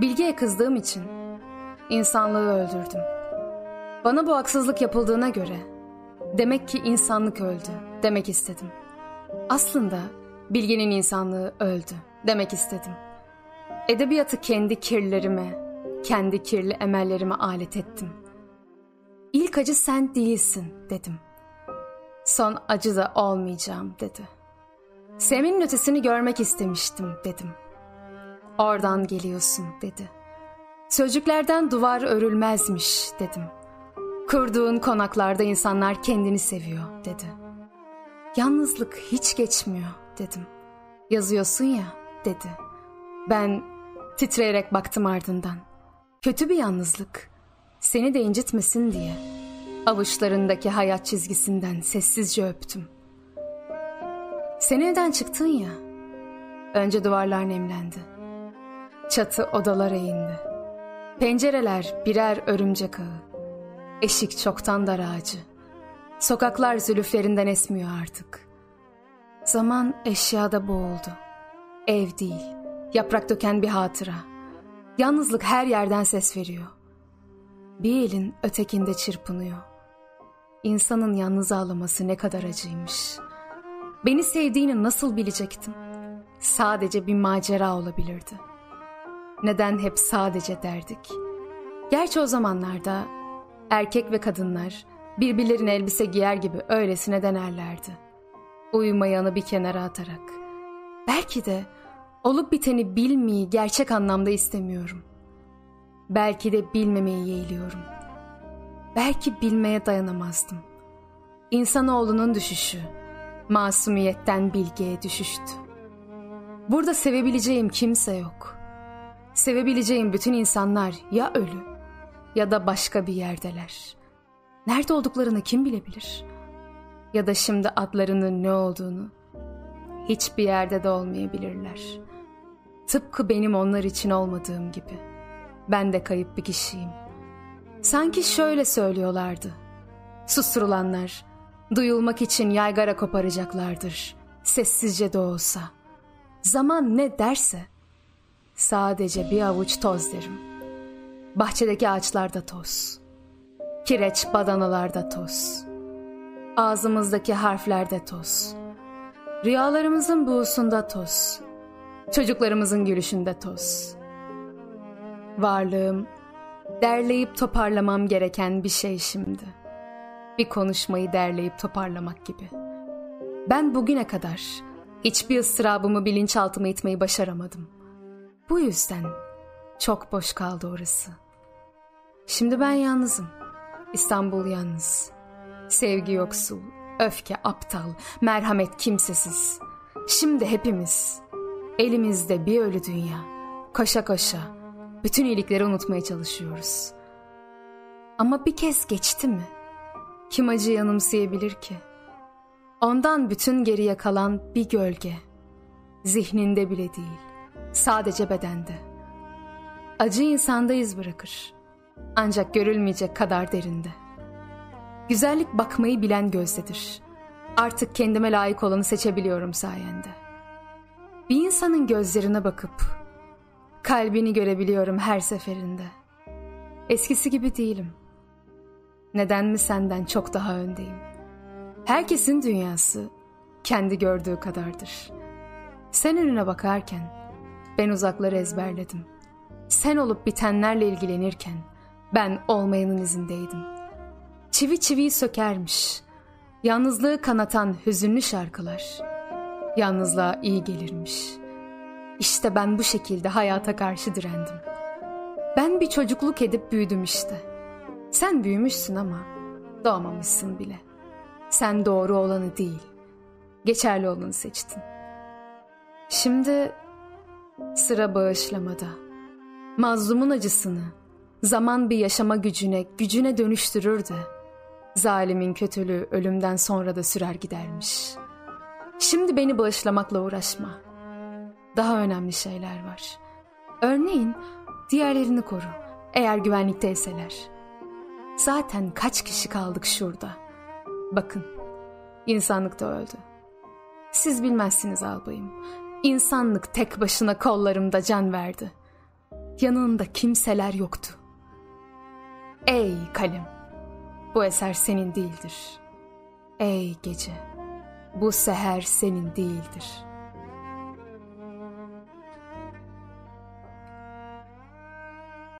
Bilge'ye kızdığım için insanlığı öldürdüm. Bana bu haksızlık yapıldığına göre demek ki insanlık öldü demek istedim. Aslında Bilge'nin insanlığı öldü demek istedim. Edebiyatı kendi kirlerime, kendi kirli emellerime alet ettim. İlk acı sen değilsin dedim. Son acı da olmayacağım dedi. Sem'in ötesini görmek istemiştim dedim. Oradan geliyorsun dedi. Sözcüklerden duvar örülmezmiş dedim. Kurduğun konaklarda insanlar kendini seviyor dedi. Yalnızlık hiç geçmiyor dedim. Yazıyorsun ya dedi. Ben titreyerek baktım ardından. Kötü bir yalnızlık. Seni de incitmesin diye. Avuçlarındaki hayat çizgisinden sessizce öptüm. Sen evden çıktın ya. Önce duvarlar nemlendi. Çatı odalara indi. Pencereler birer örümcek ağı. Eşik çoktan dar ağacı. Sokaklar zülüflerinden esmiyor artık. Zaman eşyada boğuldu. Ev değil, yaprak döken bir hatıra. Yalnızlık her yerden ses veriyor. Bir elin ötekinde çırpınıyor. İnsanın yalnız ağlaması ne kadar acıymış. Beni sevdiğini nasıl bilecektim? Sadece bir macera olabilirdi. Neden hep sadece derdik? Gerçi o zamanlarda erkek ve kadınlar birbirlerine elbise giyer gibi öylesine denerlerdi. Uyumayanı bir kenara atarak. Belki de olup biteni bilmeyi gerçek anlamda istemiyorum. Belki de bilmemeyi yeğliyorum. Belki bilmeye dayanamazdım. İnsanoğlunun düşüşü, masumiyetten bilgiye düşüştü. Burada sevebileceğim kimse yok. Sevebileceğim bütün insanlar ya ölü ya da başka bir yerdeler. Nerede olduklarını kim bilebilir? Ya da şimdi adlarının ne olduğunu hiçbir yerde de olmayabilirler. Tıpkı benim onlar için olmadığım gibi. Ben de kayıp bir kişiyim. Sanki şöyle söylüyorlardı. Susturulanlar, duyulmak için yaygara koparacaklardır. Sessizce de olsa. Zaman ne derse, sadece bir avuç toz derim. Bahçedeki ağaçlarda toz. Kireç badanalarda toz. Ağzımızdaki harflerde toz. Rüyalarımızın buğusunda toz. Çocuklarımızın gülüşünde toz. Varlığım, derleyip toparlamam gereken bir şey şimdi. Bir konuşmayı derleyip toparlamak gibi. Ben bugüne kadar hiçbir ıstırabımı bilinçaltıma itmeyi başaramadım. Bu yüzden çok boş kaldı orası. Şimdi ben yalnızım. İstanbul yalnız. Sevgi yoksul, öfke aptal, merhamet kimsesiz. Şimdi hepimiz elimizde bir ölü dünya. Koşa koşa bütün iyilikleri unutmaya çalışıyoruz. Ama bir kez geçti mi? Kim acı yanımsayabilir ki? Ondan bütün geriye kalan bir gölge. Zihninde bile değil, sadece bedende. Acı insanda iz bırakır. Ancak görülmeyecek kadar derinde. Güzellik bakmayı bilen gözdedir. Artık kendime layık olanı seçebiliyorum sayende. Bir insanın gözlerine bakıp kalbini görebiliyorum her seferinde. Eskisi gibi değilim. Neden mi senden çok daha öndeyim? Herkesin dünyası kendi gördüğü kadardır. Sen önüne bakarken ben uzakları ezberledim. Sen olup bitenlerle ilgilenirken ben olmayanın izindeydim. Çivi çiviyi sökermiş. Yalnızlığı kanatan hüzünlü şarkılar. Yalnızlığa iyi gelirmiş. İşte ben bu şekilde hayata karşı direndim. Ben bir çocukluk edip büyüdüm işte. Sen büyümüşsün ama doğmamışsın bile. Sen doğru olanı değil, geçerli olanı seçtin. Şimdi sıra bağışlamada. Mazlumun acısını, zaman bir yaşama gücüne, gücüne dönüştürür de, zalimin kötülüğü ölümden sonra da sürer gidermiş. Şimdi beni bağışlamakla uğraşma. Daha önemli şeyler var. Örneğin diğerlerini koru, eğer güvenlikteyseler. Zaten kaç kişi kaldık şurada. Bakın, insanlık da öldü. Siz bilmezsiniz albayım. İnsanlık tek başına kollarımda can verdi. yanında kimseler yoktu. Ey kalem, bu eser senin değildir. Ey gece, bu seher senin değildir.''